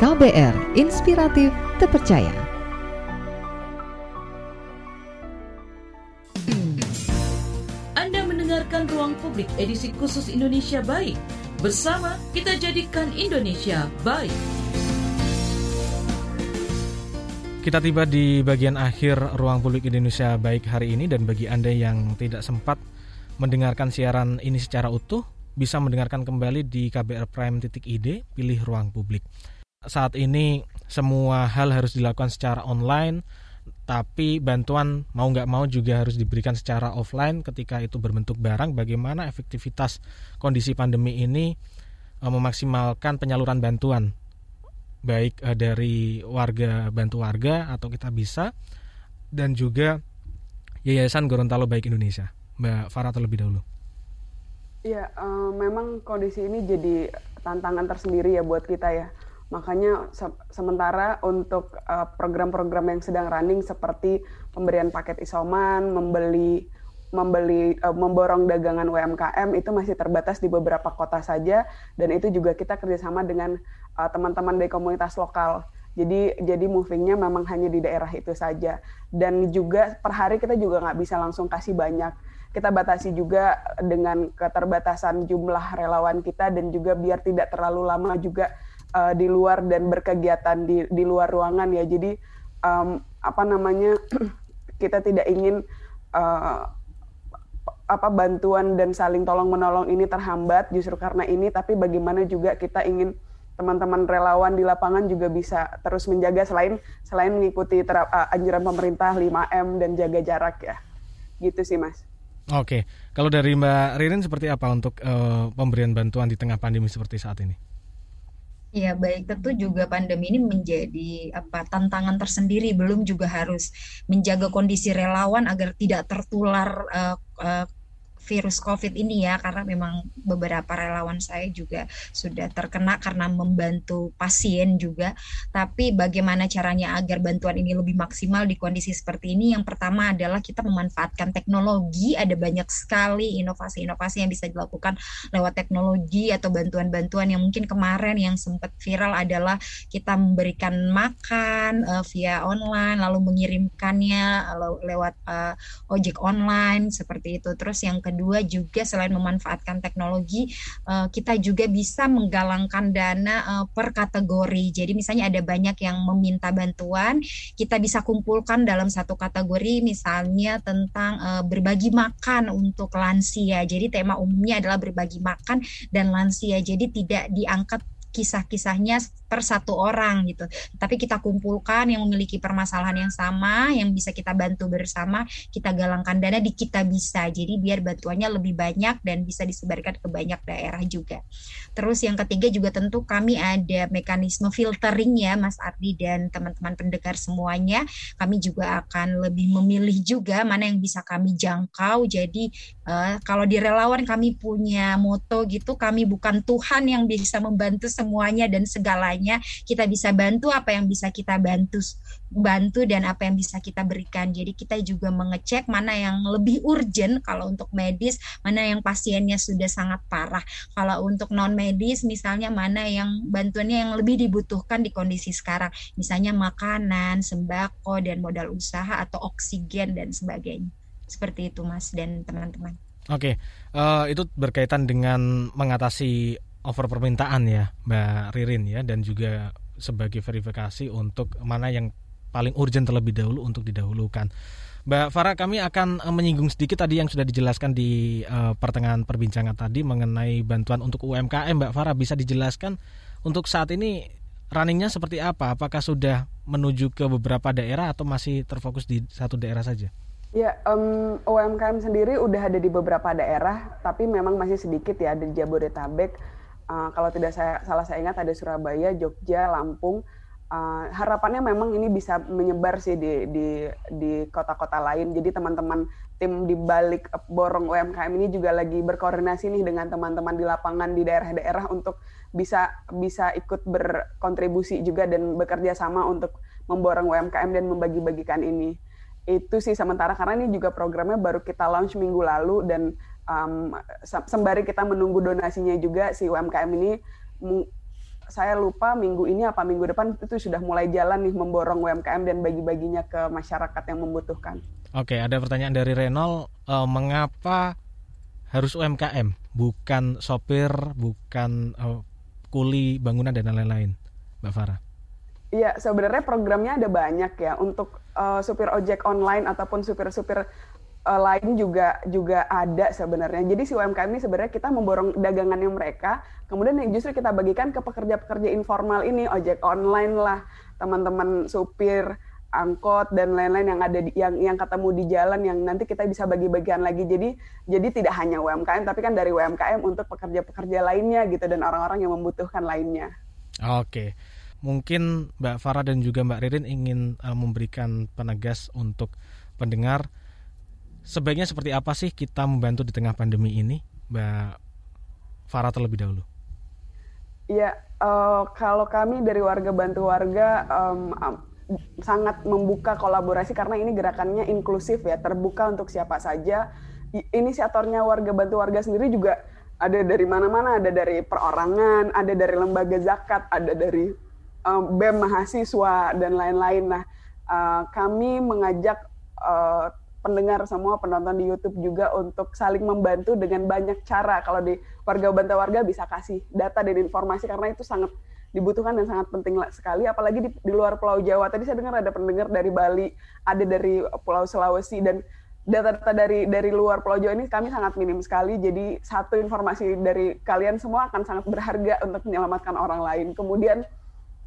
KBR Inspiratif Terpercaya. Anda mendengarkan Ruang Publik edisi khusus Indonesia Baik. Bersama kita jadikan Indonesia baik. Kita tiba di bagian akhir Ruang Publik Indonesia Baik hari ini dan bagi Anda yang tidak sempat mendengarkan siaran ini secara utuh, bisa mendengarkan kembali di KBR Prime.id, pilih ruang publik saat ini semua hal harus dilakukan secara online, tapi bantuan mau nggak mau juga harus diberikan secara offline ketika itu berbentuk barang. Bagaimana efektivitas kondisi pandemi ini uh, memaksimalkan penyaluran bantuan? Baik uh, dari warga bantu warga atau kita bisa dan juga Yayasan Gorontalo Baik Indonesia. Mbak Farah terlebih dahulu. Ya, uh, memang kondisi ini jadi tantangan tersendiri ya buat kita ya Makanya se sementara untuk eh, program-program uh, yang sedang running seperti pemberian paket isoman, membeli membeli uh, memborong dagangan UMKM itu masih terbatas di beberapa kota saja dan itu juga kita kerjasama dengan eh, teman-teman uh, dari komunitas lokal. Jadi jadi movingnya memang hanya di daerah itu saja dan juga per hari kita juga nggak bisa langsung kasih banyak. Kita batasi juga dengan keterbatasan jumlah relawan kita dan juga biar tidak terlalu lama juga uh, di luar dan berkegiatan di di luar ruangan ya. Jadi um, apa namanya <clears throat> kita tidak ingin uh, apa bantuan dan saling tolong menolong ini terhambat justru karena ini tapi bagaimana juga kita ingin teman-teman relawan di lapangan juga bisa terus menjaga selain selain mengikuti terap, uh, anjuran pemerintah 5M dan jaga jarak ya. Gitu sih, Mas. Oke, kalau dari Mbak Ririn seperti apa untuk uh, pemberian bantuan di tengah pandemi seperti saat ini? Ya, baik. Tentu juga pandemi ini menjadi apa tantangan tersendiri. Belum juga harus menjaga kondisi relawan agar tidak tertular uh, uh, virus COVID ini ya karena memang beberapa relawan saya juga sudah terkena karena membantu pasien juga. Tapi bagaimana caranya agar bantuan ini lebih maksimal di kondisi seperti ini? Yang pertama adalah kita memanfaatkan teknologi. Ada banyak sekali inovasi-inovasi yang bisa dilakukan lewat teknologi atau bantuan-bantuan yang mungkin kemarin yang sempat viral adalah kita memberikan makan uh, via online lalu mengirimkannya lewat uh, ojek online seperti itu. Terus yang kedua kedua juga selain memanfaatkan teknologi uh, kita juga bisa menggalangkan dana uh, per kategori. Jadi misalnya ada banyak yang meminta bantuan, kita bisa kumpulkan dalam satu kategori misalnya tentang uh, berbagi makan untuk lansia. Jadi tema umumnya adalah berbagi makan dan lansia. Jadi tidak diangkat kisah-kisahnya per satu orang gitu. Tapi kita kumpulkan yang memiliki permasalahan yang sama, yang bisa kita bantu bersama, kita galangkan dana di kita bisa. Jadi biar bantuannya lebih banyak dan bisa disebarkan ke banyak daerah juga. Terus yang ketiga juga tentu kami ada mekanisme filtering ya Mas Ardi dan teman-teman pendengar semuanya. Kami juga akan lebih memilih juga mana yang bisa kami jangkau. Jadi uh, kalau di relawan kami punya moto gitu, kami bukan Tuhan yang bisa membantu semuanya dan segalanya. Kita bisa bantu apa yang bisa kita bantu bantu dan apa yang bisa kita berikan. Jadi kita juga mengecek mana yang lebih urgent kalau untuk medis mana yang pasiennya sudah sangat parah. Kalau untuk non medis misalnya mana yang bantuannya yang lebih dibutuhkan di kondisi sekarang. Misalnya makanan sembako dan modal usaha atau oksigen dan sebagainya seperti itu mas dan teman-teman Oke, okay. uh, eh, itu berkaitan dengan mengatasi over permintaan ya Mbak Ririn ya dan juga sebagai verifikasi untuk mana yang paling urgent terlebih dahulu untuk didahulukan. Mbak Farah kami akan eh, menyinggung sedikit tadi yang sudah dijelaskan di uh, pertengahan perbincangan tadi mengenai bantuan untuk UMKM Mbak Farah bisa dijelaskan untuk saat ini runningnya seperti apa? Apakah sudah menuju ke beberapa daerah atau masih terfokus di satu daerah saja? Ya, um, UMKM sendiri udah ada di beberapa daerah, tapi memang masih sedikit ya di Jabodetabek uh, kalau tidak saya salah saya ingat ada Surabaya, Jogja, Lampung. Uh, harapannya memang ini bisa menyebar sih di di di kota-kota lain. Jadi teman-teman tim di balik borong UMKM ini juga lagi berkoordinasi nih dengan teman-teman di lapangan di daerah-daerah untuk bisa bisa ikut berkontribusi juga dan bekerja sama untuk memborong UMKM dan membagi-bagikan ini. Itu sih sementara karena ini juga programnya baru kita launch minggu lalu dan um, sembari kita menunggu donasinya juga si UMKM ini saya lupa minggu ini apa minggu depan itu sudah mulai jalan nih memborong UMKM dan bagi-baginya ke masyarakat yang membutuhkan. Oke, ada pertanyaan dari Renol, uh, mengapa harus UMKM, bukan sopir, bukan uh, kuli bangunan dan lain-lain, Mbak Farah? Iya, sebenarnya programnya ada banyak ya untuk uh, supir ojek online ataupun supir-supir uh, lain juga juga ada sebenarnya. Jadi si UMKM ini sebenarnya kita memborong dagangannya mereka, kemudian yang justru kita bagikan ke pekerja-pekerja informal ini, ojek online lah, teman-teman supir angkot dan lain-lain yang ada di, yang yang ketemu di jalan yang nanti kita bisa bagi-bagian lagi. Jadi jadi tidak hanya UMKM tapi kan dari UMKM untuk pekerja-pekerja lainnya gitu dan orang-orang yang membutuhkan lainnya. Oke. Mungkin Mbak Farah dan juga Mbak Ririn ingin uh, memberikan penegas untuk pendengar sebaiknya seperti apa sih kita membantu di tengah pandemi ini, Mbak Farah terlebih dahulu. Iya, uh, kalau kami dari warga bantu warga um, sangat membuka kolaborasi karena ini gerakannya inklusif ya, terbuka untuk siapa saja. Inisiatornya warga bantu warga sendiri juga ada dari mana-mana, ada dari perorangan, ada dari lembaga zakat, ada dari um, BEM mahasiswa dan lain-lain. Nah, uh, kami mengajak uh, pendengar semua penonton di YouTube juga untuk saling membantu dengan banyak cara. Kalau di warga bantu warga bisa kasih data dan informasi karena itu sangat dibutuhkan dan sangat penting sekali apalagi di, di luar Pulau Jawa. Tadi saya dengar ada pendengar dari Bali, ada dari Pulau Sulawesi dan data-data dari dari luar Pulau Jawa ini kami sangat minim sekali. Jadi satu informasi dari kalian semua akan sangat berharga untuk menyelamatkan orang lain. Kemudian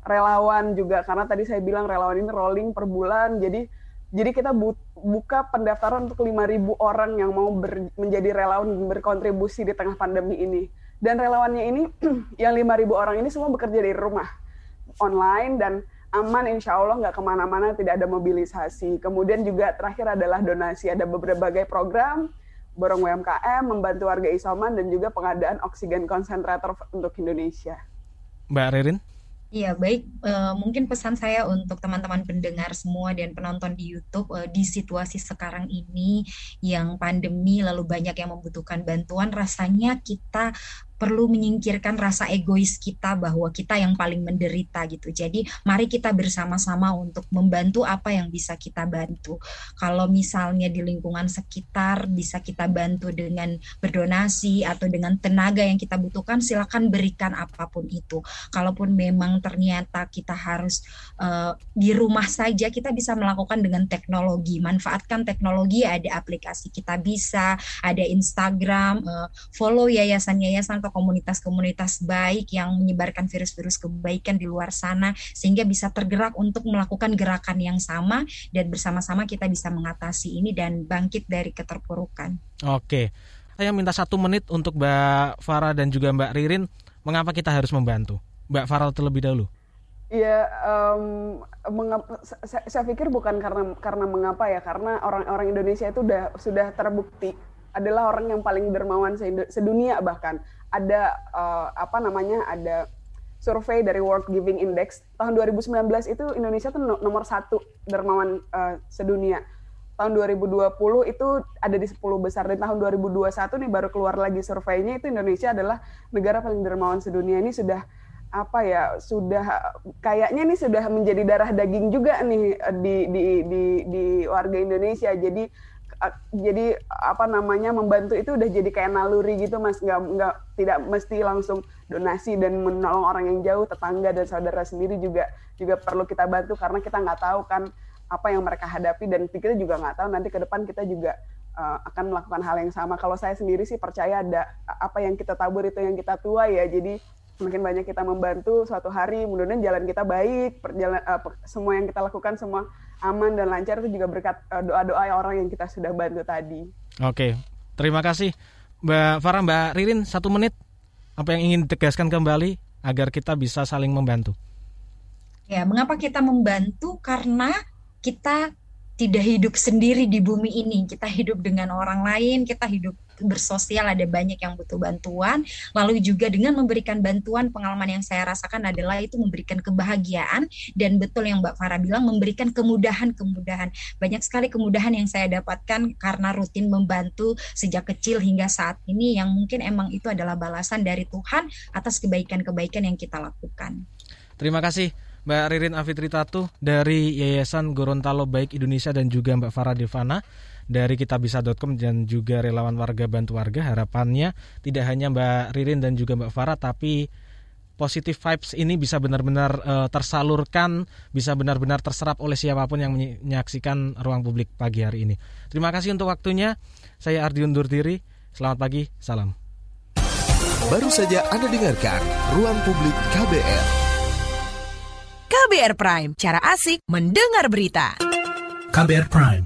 relawan juga karena tadi saya bilang relawan ini rolling per bulan. Jadi jadi kita bu buka pendaftaran untuk 5.000 orang yang mau ber, menjadi relawan berkontribusi di tengah pandemi ini. Dan relawannya ini <clears throat> yang 5.000 orang ini semua bekerja dari rumah online dan aman insya Allah nggak ke mana-mana tidak ada mobilisasi. Kemudian juga terakhir adalah donasi ada berbagai program borong UMKM membantu warga isoman dan juga pengadaan oksigen konsentrator untuk Indonesia. Mbak Ririn Iya, baik. Uh, mungkin pesan saya untuk teman-teman pendengar semua dan penonton di YouTube uh, di situasi sekarang ini yang pandemi lalu banyak yang membutuhkan bantuan, rasanya kita perlu menyingkirkan rasa egois kita bahwa kita yang paling menderita gitu. Jadi mari kita bersama-sama untuk membantu apa yang bisa kita bantu. Kalau misalnya di lingkungan sekitar bisa kita bantu dengan berdonasi atau dengan tenaga yang kita butuhkan, silakan berikan apa pun itu. Kalaupun memang ternyata kita harus uh, di rumah saja, kita bisa melakukan dengan teknologi. Manfaatkan teknologi, ada aplikasi kita bisa, ada Instagram, uh, follow yayasan-yayasan komunitas-komunitas baik yang menyebarkan virus-virus kebaikan di luar sana sehingga bisa tergerak untuk melakukan gerakan yang sama dan bersama-sama kita bisa mengatasi ini dan bangkit dari keterpurukan. Oke, saya minta satu menit untuk Mbak Farah dan juga Mbak Ririn. Mengapa kita harus membantu? Mbak Farah terlebih dahulu. Ya, um, saya, saya pikir bukan karena karena mengapa ya, karena orang-orang Indonesia itu sudah sudah terbukti adalah orang yang paling dermawan sedunia bahkan ada uh, apa namanya ada survei dari World Giving Index. Tahun 2019 itu Indonesia tuh nomor satu dermawan uh, sedunia. Tahun 2020 itu ada di 10 besar. Dan tahun 2021 nih baru keluar lagi surveinya itu Indonesia adalah negara paling dermawan sedunia. Ini sudah apa ya sudah kayaknya nih sudah menjadi darah daging juga nih eh, di di di di warga Indonesia. Jadi jadi apa namanya membantu itu udah jadi kayak naluri gitu mas. Nggak nggak tidak mesti langsung donasi dan menolong orang yang jauh tetangga dan saudara sendiri juga juga perlu kita bantu karena kita nggak tahu kan apa yang mereka hadapi dan kita juga nggak tahu nanti ke depan kita juga uh, akan melakukan hal yang sama. Kalau saya sendiri sih percaya ada apa yang kita tabur itu yang kita tua ya. Jadi semakin banyak kita membantu suatu hari mudah-mudahan jalan kita baik perjalan uh, semua yang kita lakukan semua aman dan lancar itu juga berkat uh, doa-doa orang yang kita sudah bantu tadi. Oke, terima kasih Mbak Farah, Mbak Ririn satu menit apa yang ingin ditegaskan kembali agar kita bisa saling membantu. Ya, mengapa kita membantu? Karena kita tidak hidup sendiri di bumi ini. Kita hidup dengan orang lain, kita hidup bersosial, ada banyak yang butuh bantuan. Lalu juga dengan memberikan bantuan, pengalaman yang saya rasakan adalah itu memberikan kebahagiaan dan betul yang Mbak Farah bilang memberikan kemudahan-kemudahan. Banyak sekali kemudahan yang saya dapatkan karena rutin membantu sejak kecil hingga saat ini yang mungkin emang itu adalah balasan dari Tuhan atas kebaikan-kebaikan yang kita lakukan. Terima kasih. Mbak Ririn Afitri Tatu dari Yayasan Gorontalo Baik Indonesia dan juga Mbak Farah Devana dari kitabisa.com dan juga relawan warga bantu warga harapannya tidak hanya Mbak Ririn dan juga Mbak Farah tapi positive vibes ini bisa benar-benar uh, tersalurkan, bisa benar-benar terserap oleh siapa pun yang menyaksikan ruang publik pagi hari ini. Terima kasih untuk waktunya. Saya Ardi undur diri. Selamat pagi, salam. Baru saja Anda dengarkan Ruang Publik KBR. KBR Prime, cara asik mendengar berita. KBR Prime,